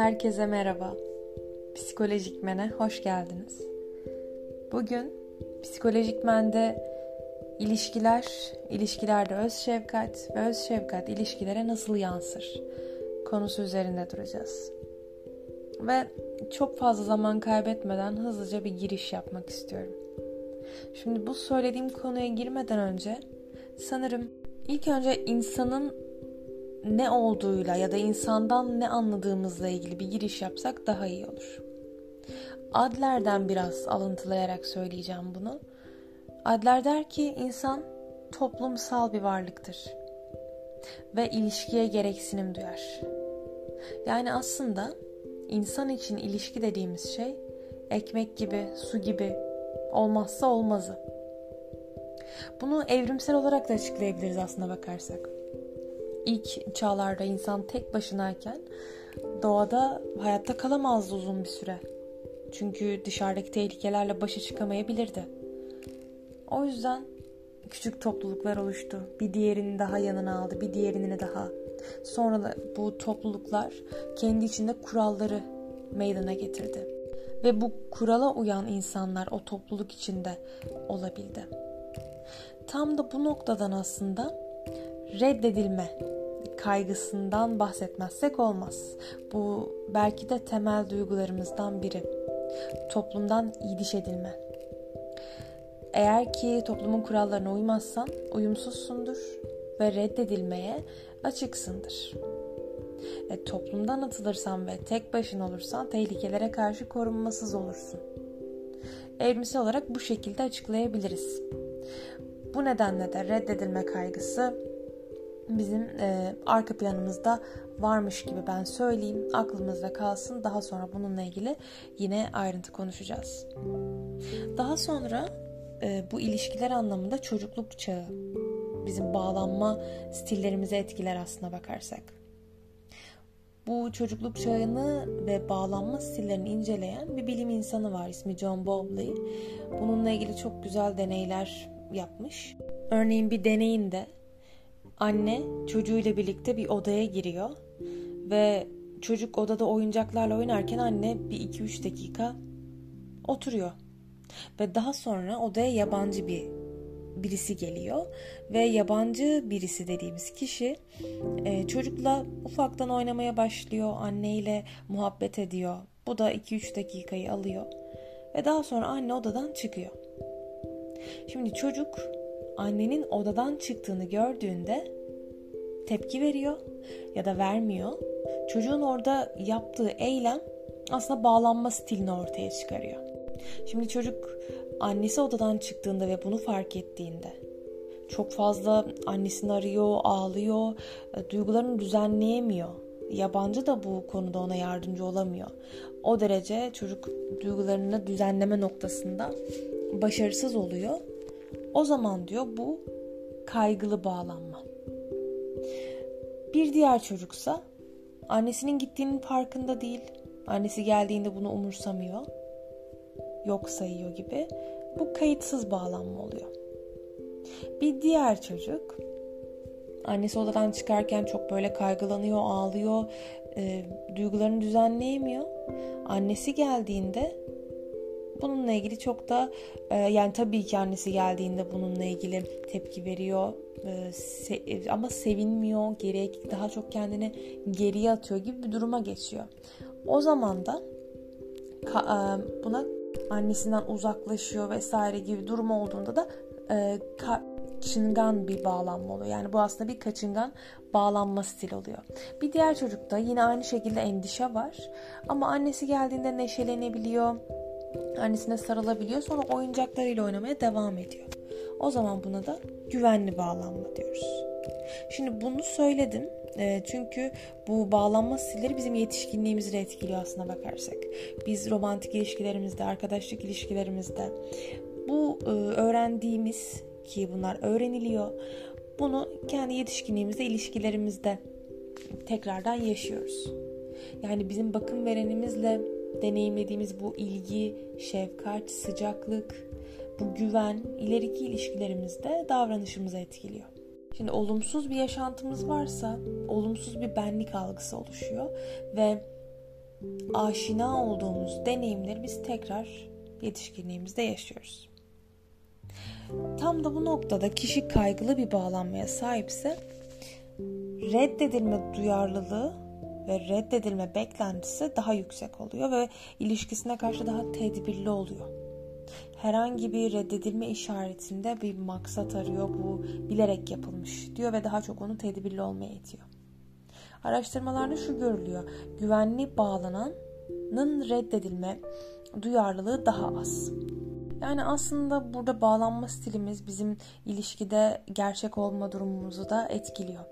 Herkese merhaba. Psikolojik Men'e hoş geldiniz. Bugün Psikolojik Men'de ilişkiler, ilişkilerde öz şefkat ve öz şefkat ilişkilere nasıl yansır konusu üzerinde duracağız. Ve çok fazla zaman kaybetmeden hızlıca bir giriş yapmak istiyorum. Şimdi bu söylediğim konuya girmeden önce sanırım ilk önce insanın ne olduğuyla ya da insandan ne anladığımızla ilgili bir giriş yapsak daha iyi olur. Adler'den biraz alıntılayarak söyleyeceğim bunu. Adler der ki insan toplumsal bir varlıktır ve ilişkiye gereksinim duyar. Yani aslında insan için ilişki dediğimiz şey ekmek gibi, su gibi olmazsa olmazı. Bunu evrimsel olarak da açıklayabiliriz aslında bakarsak. İlk çağlarda insan tek başınayken doğada hayatta kalamazdı uzun bir süre. Çünkü dışarıdaki tehlikelerle başa çıkamayabilirdi. O yüzden küçük topluluklar oluştu. Bir diğerini daha yanına aldı, bir diğerini daha. Sonra da bu topluluklar kendi içinde kuralları meydana getirdi. Ve bu kurala uyan insanlar o topluluk içinde olabildi. Tam da bu noktadan aslında reddedilme kaygısından bahsetmezsek olmaz. Bu belki de temel duygularımızdan biri. Toplumdan iyiliş edilme. Eğer ki toplumun kurallarına uymazsan uyumsuzsundur ve reddedilmeye açıksındır. E, toplumdan atılırsan ve tek başına olursan tehlikelere karşı korunmasız olursun. Evrimsel olarak bu şekilde açıklayabiliriz. Bu nedenle de reddedilme kaygısı bizim e, arka planımızda varmış gibi ben söyleyeyim. Aklımızda kalsın. Daha sonra bununla ilgili yine ayrıntı konuşacağız. Daha sonra e, bu ilişkiler anlamında çocukluk çağı bizim bağlanma stillerimizi etkiler aslına bakarsak. Bu çocukluk çağını ve bağlanma stillerini inceleyen bir bilim insanı var ismi John Bowlby. Bununla ilgili çok güzel deneyler yapmış. Örneğin bir deneyinde anne çocuğuyla birlikte bir odaya giriyor ve çocuk odada oyuncaklarla oynarken anne bir iki üç dakika oturuyor. Ve daha sonra odaya yabancı bir birisi geliyor ve yabancı birisi dediğimiz kişi e, çocukla ufaktan oynamaya başlıyor, anneyle muhabbet ediyor. Bu da 2-3 dakikayı alıyor ve daha sonra anne odadan çıkıyor. Şimdi çocuk annenin odadan çıktığını gördüğünde tepki veriyor ya da vermiyor. Çocuğun orada yaptığı eylem aslında bağlanma stilini ortaya çıkarıyor. Şimdi çocuk annesi odadan çıktığında ve bunu fark ettiğinde çok fazla annesini arıyor, ağlıyor, e, duygularını düzenleyemiyor. Yabancı da bu konuda ona yardımcı olamıyor. O derece çocuk duygularını düzenleme noktasında başarısız oluyor. O zaman diyor bu kaygılı bağlanma. Bir diğer çocuksa annesinin gittiğinin farkında değil. Annesi geldiğinde bunu umursamıyor. Yok sayıyor gibi. Bu kayıtsız bağlanma oluyor. Bir diğer çocuk annesi odadan çıkarken çok böyle kaygılanıyor, ağlıyor, e, duygularını düzenleyemiyor. Annesi geldiğinde bununla ilgili çok da e, yani tabii ki annesi geldiğinde bununla ilgili tepki veriyor e, se, e, ama sevinmiyor, geriye daha çok kendini geriye atıyor gibi bir duruma geçiyor. O zaman da ka, e, buna annesinden uzaklaşıyor vesaire gibi durum olduğunda da e, kaçıngan bir bağlanma oluyor. Yani bu aslında bir kaçıngan bağlanma stili oluyor. Bir diğer çocukta yine aynı şekilde endişe var. Ama annesi geldiğinde neşelenebiliyor. Annesine sarılabiliyor. Sonra oyuncaklarıyla oynamaya devam ediyor. O zaman buna da güvenli bağlanma diyoruz. Şimdi bunu söyledim. E, çünkü bu bağlanma stilleri bizim yetişkinliğimizi de etkiliyor aslına bakarsak. Biz romantik ilişkilerimizde, arkadaşlık ilişkilerimizde bu e, öğrendiğimiz ki bunlar öğreniliyor. Bunu kendi yetişkinliğimizde, ilişkilerimizde tekrardan yaşıyoruz. Yani bizim bakım verenimizle deneyimlediğimiz bu ilgi, şefkat, sıcaklık, bu güven ileriki ilişkilerimizde davranışımızı etkiliyor. Şimdi olumsuz bir yaşantımız varsa olumsuz bir benlik algısı oluşuyor ve aşina olduğumuz deneyimleri biz tekrar yetişkinliğimizde yaşıyoruz. Tam da bu noktada kişi kaygılı bir bağlanmaya sahipse reddedilme duyarlılığı ve reddedilme beklentisi daha yüksek oluyor ve ilişkisine karşı daha tedbirli oluyor. Herhangi bir reddedilme işaretinde bir maksat arıyor. Bu bilerek yapılmış diyor ve daha çok onu tedbirli olmaya itiyor. Araştırmalarda şu görülüyor. Güvenli bağlananın reddedilme duyarlılığı daha az. Yani aslında burada bağlanma stilimiz bizim ilişkide gerçek olma durumumuzu da etkiliyor.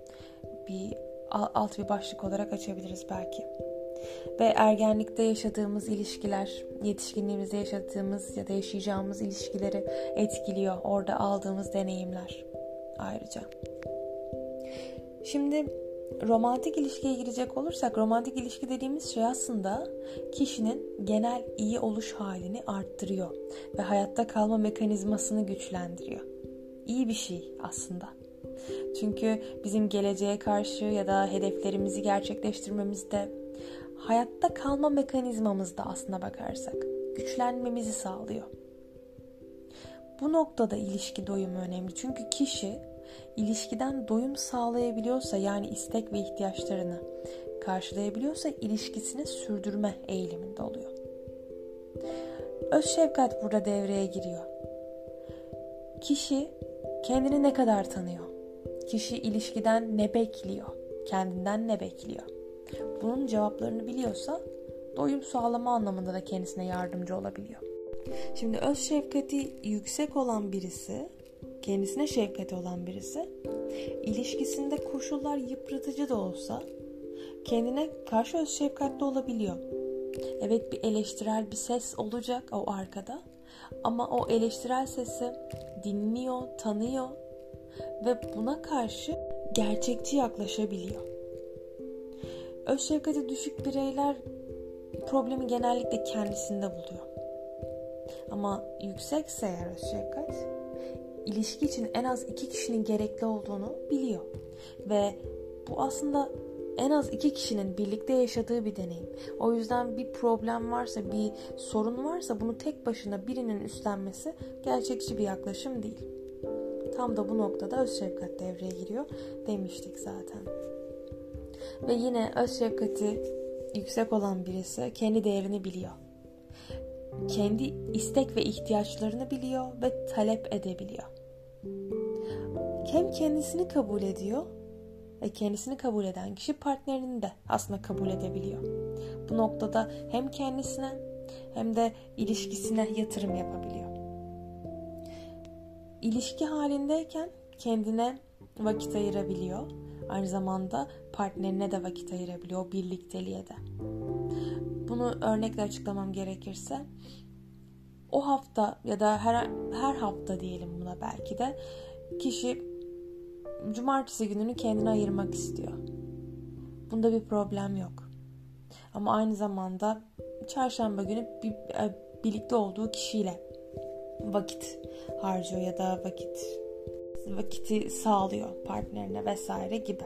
Bir alt bir başlık olarak açabiliriz belki. Ve ergenlikte yaşadığımız ilişkiler, yetişkinliğimizde yaşadığımız ya da yaşayacağımız ilişkileri etkiliyor. Orada aldığımız deneyimler ayrıca. Şimdi romantik ilişkiye girecek olursak romantik ilişki dediğimiz şey aslında kişinin genel iyi oluş halini arttırıyor ve hayatta kalma mekanizmasını güçlendiriyor. İyi bir şey aslında. Çünkü bizim geleceğe karşı ya da hedeflerimizi gerçekleştirmemizde hayatta kalma mekanizmamızda aslına bakarsak güçlenmemizi sağlıyor. Bu noktada ilişki doyumu önemli. Çünkü kişi ilişkiden doyum sağlayabiliyorsa yani istek ve ihtiyaçlarını karşılayabiliyorsa ilişkisini sürdürme eğiliminde oluyor. Öz şefkat burada devreye giriyor. Kişi kendini ne kadar tanıyor? Kişi ilişkiden ne bekliyor? Kendinden ne bekliyor? Bunun cevaplarını biliyorsa doyum sağlama anlamında da kendisine yardımcı olabiliyor. Şimdi öz şefkati yüksek olan birisi kendisine şefkati olan birisi ilişkisinde koşullar yıpratıcı da olsa kendine karşı öz şefkatli olabiliyor. Evet bir eleştirel bir ses olacak o arkada ama o eleştirel sesi dinliyor, tanıyor ve buna karşı gerçekçi yaklaşabiliyor. Öz şefkati düşük bireyler problemi genellikle kendisinde buluyor. Ama yüksekse eğer öz şefkat ilişki için en az iki kişinin gerekli olduğunu biliyor. Ve bu aslında en az iki kişinin birlikte yaşadığı bir deneyim. O yüzden bir problem varsa, bir sorun varsa bunu tek başına birinin üstlenmesi gerçekçi bir yaklaşım değil. Tam da bu noktada öz şefkat devreye giriyor demiştik zaten. Ve yine öz şefkati yüksek olan birisi kendi değerini biliyor kendi istek ve ihtiyaçlarını biliyor ve talep edebiliyor. Hem kendisini kabul ediyor ve kendisini kabul eden kişi partnerini de aslında kabul edebiliyor. Bu noktada hem kendisine hem de ilişkisine yatırım yapabiliyor. İlişki halindeyken kendine vakit ayırabiliyor. Aynı zamanda partnerine de vakit ayırabiliyor, birlikteliğe de. Bunu örnekle açıklamam gerekirse o hafta ya da her, her hafta diyelim buna belki de kişi cumartesi gününü kendine ayırmak istiyor. Bunda bir problem yok. Ama aynı zamanda çarşamba günü bir, e, birlikte olduğu kişiyle vakit harcıyor ya da vakit vakiti sağlıyor partnerine vesaire gibi.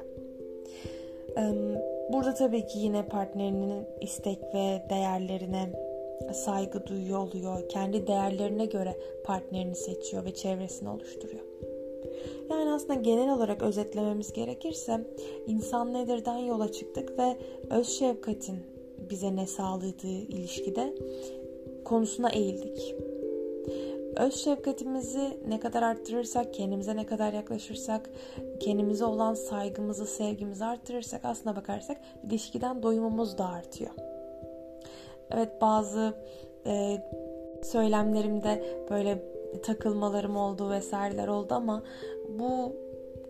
Burada tabii ki yine partnerinin istek ve değerlerine saygı duyuyor oluyor. Kendi değerlerine göre partnerini seçiyor ve çevresini oluşturuyor. Yani aslında genel olarak özetlememiz gerekirse insan nedirden yola çıktık ve öz şefkatin bize ne sağladığı ilişkide konusuna eğildik. Öz şefkatimizi ne kadar arttırırsak, kendimize ne kadar yaklaşırsak, kendimize olan saygımızı, sevgimizi arttırırsak aslına bakarsak ilişkiden doyumumuz da artıyor. Evet bazı e, söylemlerimde böyle takılmalarım oldu vesaireler oldu ama bu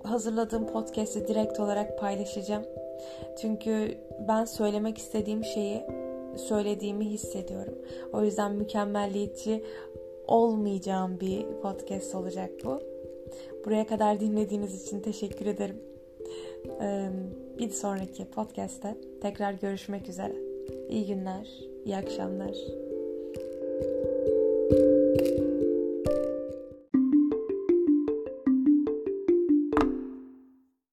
hazırladığım podcast'i direkt olarak paylaşacağım. Çünkü ben söylemek istediğim şeyi söylediğimi hissediyorum. O yüzden mükemmelliyetçi olmayacağım bir podcast olacak bu. Buraya kadar dinlediğiniz için teşekkür ederim. Bir sonraki podcast'te tekrar görüşmek üzere. İyi günler, iyi akşamlar. Thank you